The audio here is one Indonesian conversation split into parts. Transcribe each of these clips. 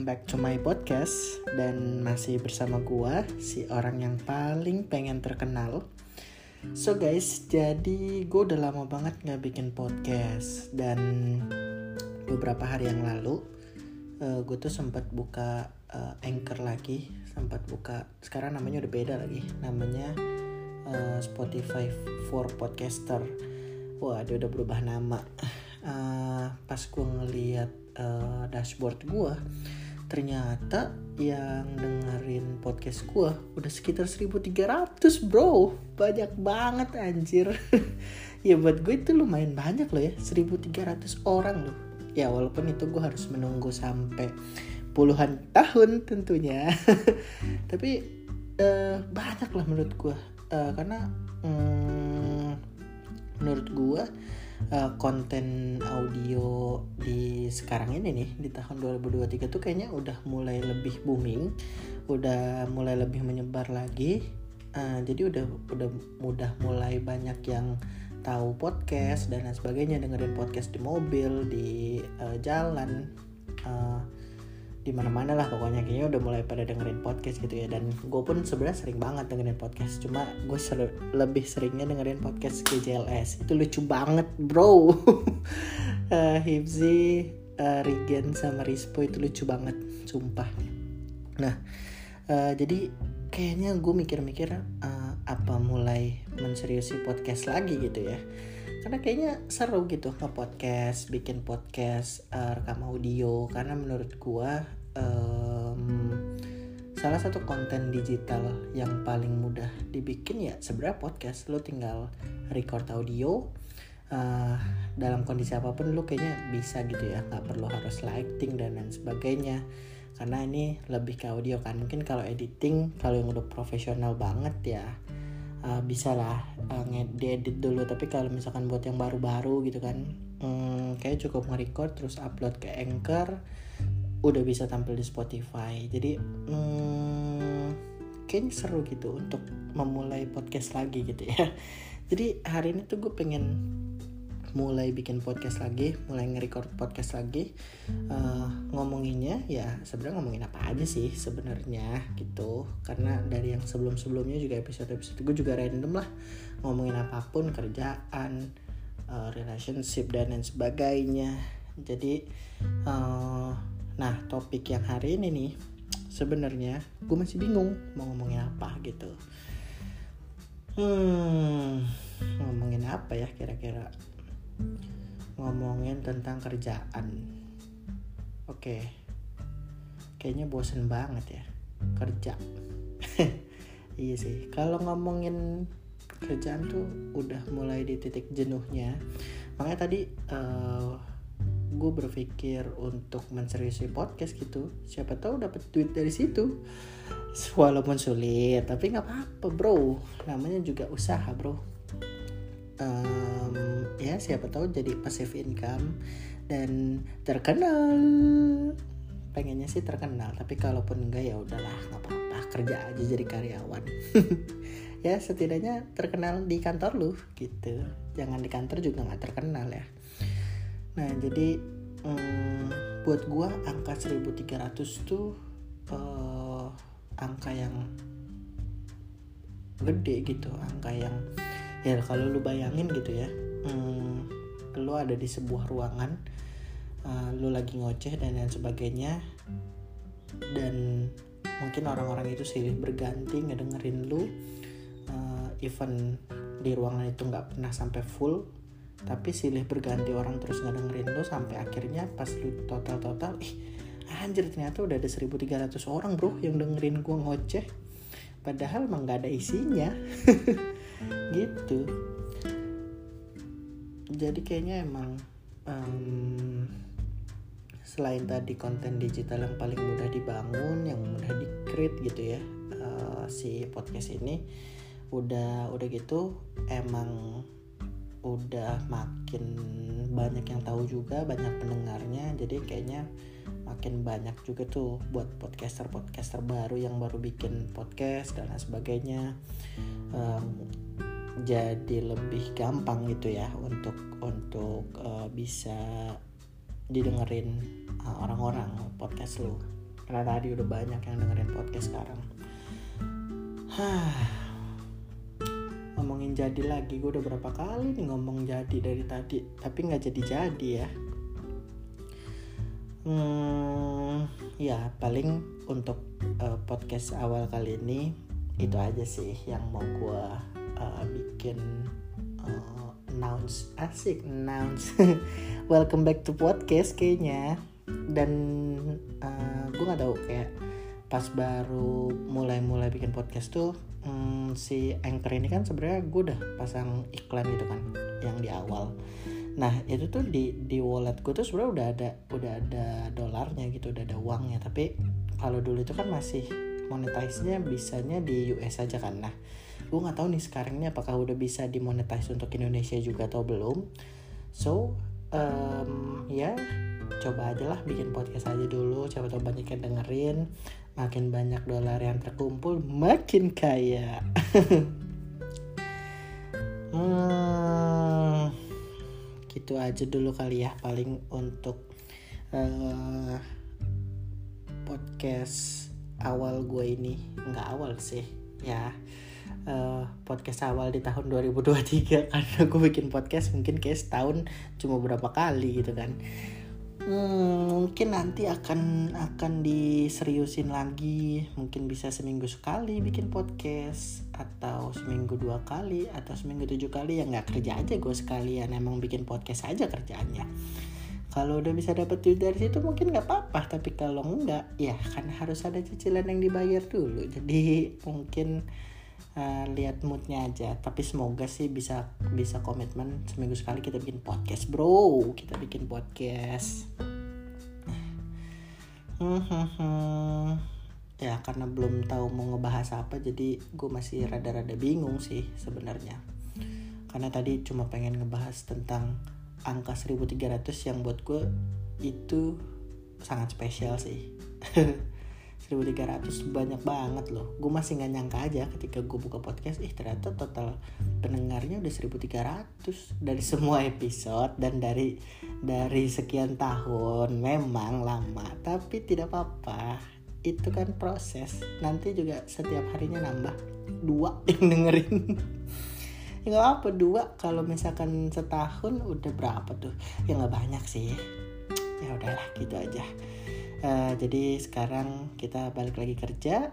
welcome back to my podcast dan masih bersama gua si orang yang paling pengen terkenal. So guys, jadi gue udah lama banget nggak bikin podcast dan beberapa hari yang lalu uh, gue tuh sempat buka uh, anchor lagi, sempat buka sekarang namanya udah beda lagi, namanya uh, Spotify for podcaster. Wah, dia udah berubah nama. Uh, pas gue ngeliat uh, dashboard gue ternyata yang dengerin podcast gue udah sekitar 1300 bro. Banyak banget anjir. Ya buat gue itu lumayan banyak loh ya 1300 orang loh. Ya walaupun itu gue harus menunggu sampai puluhan tahun tentunya. Tapi uh, banyak lah menurut gue uh, karena um, menurut gue uh, konten audio di sekarang ini nih di tahun 2023 tuh kayaknya udah mulai lebih booming, udah mulai lebih menyebar lagi. Uh, jadi udah udah mudah mulai banyak yang tahu podcast dan lain sebagainya dengerin podcast di mobil di uh, jalan di mana mana lah pokoknya. Kayaknya udah mulai pada dengerin podcast gitu ya. Dan gue pun sebenarnya sering banget dengerin podcast. Cuma gue lebih seringnya dengerin podcast GJLS itu lucu banget bro. Uh, uh, Regen sama Rispo itu lucu banget sumpah. Nah uh, jadi kayaknya gue mikir-mikir uh, apa mulai menseriusi podcast lagi gitu ya karena kayaknya seru gitu nge podcast bikin podcast uh, rekam audio. Karena menurut gua um, salah satu konten digital yang paling mudah dibikin ya sebenarnya podcast. Lo tinggal record audio uh, dalam kondisi apa pun lo kayaknya bisa gitu ya. Nggak perlu harus lighting dan lain sebagainya. Karena ini lebih ke audio kan. Mungkin kalau editing kalau yang udah profesional banget ya uh, bisa lah uh, ngedit dulu. Tapi kalau misalkan buat yang baru-baru gitu kan hmm, kayak cukup nge-record terus upload ke Anchor udah bisa tampil di Spotify. Jadi hmm, kayaknya seru gitu untuk memulai podcast lagi gitu ya. Jadi hari ini tuh gue pengen mulai bikin podcast lagi, mulai nge-record podcast lagi. Uh, ngomonginnya ya sebenarnya ngomongin apa aja sih sebenarnya gitu. Karena dari yang sebelum-sebelumnya juga episode-episode gue juga random lah ngomongin apa pun kerjaan, uh, relationship dan lain sebagainya. Jadi uh, nah topik yang hari ini nih sebenarnya gue masih bingung mau ngomongin apa gitu. Hmm, ngomongin apa ya kira-kira? Ngomongin tentang kerjaan. Oke. Kayaknya bosen banget ya kerja. iya sih. Kalau ngomongin kerjaan tuh udah mulai di titik jenuhnya. Makanya tadi uh, gue berpikir untuk menseriusi podcast gitu. Siapa tahu dapat duit dari situ. Walaupun sulit, tapi nggak apa-apa bro. Namanya juga usaha bro um, ya siapa tahu jadi passive income dan terkenal. Pengennya sih terkenal tapi kalaupun enggak ya udahlah nggak apa-apa kerja aja jadi karyawan. Ya setidaknya terkenal di kantor lu gitu. Jangan di kantor juga nggak terkenal ya. Nah jadi um, buat gua angka 1300 tuh uh, angka yang gede gitu angka yang ya kalau lu bayangin gitu ya hmm, lu ada di sebuah ruangan uh, lu lagi ngoceh dan lain sebagainya dan mungkin orang-orang itu silih berganti ngedengerin lu uh, even di ruangan itu nggak pernah sampai full tapi silih berganti orang terus ngedengerin lu sampai akhirnya pas lu total-total ih anjir ternyata udah ada 1300 orang bro yang dengerin gua ngoceh padahal emang gak ada isinya. Gitu. Jadi kayaknya emang um, selain tadi konten digital yang paling mudah dibangun yang mudah di create gitu ya uh, si podcast ini udah udah gitu emang udah makin banyak yang tahu juga banyak pendengarnya. Jadi kayaknya makin banyak juga tuh buat podcaster podcaster baru yang baru bikin podcast dan lain sebagainya. Um, jadi lebih gampang gitu ya untuk untuk uh, bisa didengerin orang orang-orang podcast lu. Karena tadi udah banyak yang dengerin podcast sekarang. Ngomongin jadi lagi gue udah berapa kali nih ngomong jadi dari tadi tapi nggak jadi jadi ya hmm, ya paling untuk uh, podcast awal kali ini itu aja sih yang mau gue uh, bikin uh, announce. Asik announce. Welcome back to podcast kayaknya. Dan uh, gue nggak tahu kayak pas baru mulai-mulai bikin podcast tuh hmm, si anchor ini kan sebenarnya gue udah pasang iklan gitu kan yang di awal nah itu tuh di di wallet gue tuh sebenarnya udah ada udah ada dolarnya gitu udah ada uangnya. Tapi kalau dulu itu kan masih monetize-nya bisanya di US aja kan. Nah gue nggak tahu nih sekarang ini apakah udah bisa dimonetize untuk Indonesia juga atau belum. So um, ya coba aja lah bikin podcast aja dulu. Coba tahu banyak yang dengerin. Makin banyak dolar yang terkumpul makin kaya. Hmm, gitu aja dulu kali ya paling untuk uh, podcast awal gue ini. Nggak awal sih ya. Uh, podcast awal di tahun 2023 karena gue bikin podcast mungkin kayak setahun cuma berapa kali gitu kan Hmm, mungkin nanti akan akan diseriusin lagi. Mungkin bisa seminggu sekali bikin podcast atau seminggu dua kali atau seminggu tujuh kali. Ya nggak kerja aja gue sekalian emang bikin podcast aja kerjaannya. Kalau udah bisa dapet duit dari situ mungkin nggak apa-apa. Tapi kalau enggak ya kan harus ada cicilan yang dibayar dulu. Jadi mungkin uh, lihat moodnya aja. Tapi semoga sih bisa bisa komitmen seminggu sekali kita bikin podcast bro. Kita bikin podcast. Ya karena belum tahu mau ngebahas apa jadi gue masih rada-rada bingung sih sebenarnya. Karena tadi cuma pengen ngebahas tentang angka 1300 yang buat gue itu sangat spesial sih 1300 banyak banget loh. Gue masih nggak nyangka aja ketika gue buka podcast ih ternyata total pendengarnya udah 1300 dari semua episode dan dari dari sekian tahun memang lama tapi tidak apa-apa. Itu kan proses. Nanti juga setiap harinya nambah dua yang dengerin. Ya nggak apa dua. Kalau misalkan setahun udah berapa tuh? Ya nggak banyak sih. Ya udahlah gitu aja uh, jadi sekarang kita balik lagi kerja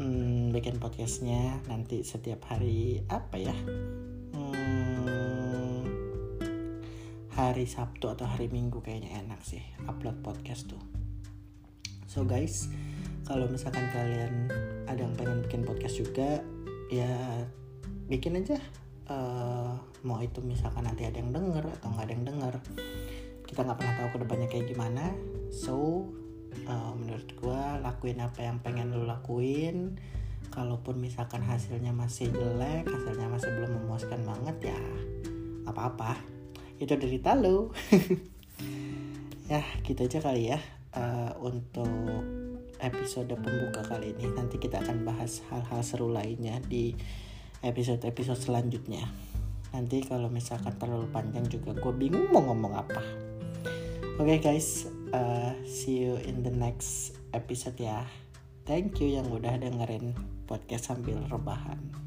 hmm, bikin podcastnya nanti setiap hari apa ya? Hmm, hari Sabtu atau hari Minggu kayaknya enak sih upload podcast tuh. So guys kalau misalkan kalian ada yang pengen bikin podcast juga ya bikin aja. Uh, mau itu misalkan nanti ada yang denger atau nggak ada yang denger. Kita nggak pernah tahu ke depannya kayak gimana. So uh, menurut gue lakuin apa yang pengen lo lakuin. Kalaupun misalkan hasilnya masih jelek hasilnya masih belum memuaskan banget ya apa-apa. Itu derita lo ya gitu aja kali ya uh, untuk episode pembuka kali ini. Nanti kita akan bahas hal-hal seru lainnya di episode-episode selanjutnya. Nanti kalau misalkan terlalu panjang juga gue bingung mau ngomong apa. Oke okay, guys uh, see you in the next episode ya. Thank you yang udah dengerin podcast sambil rebahan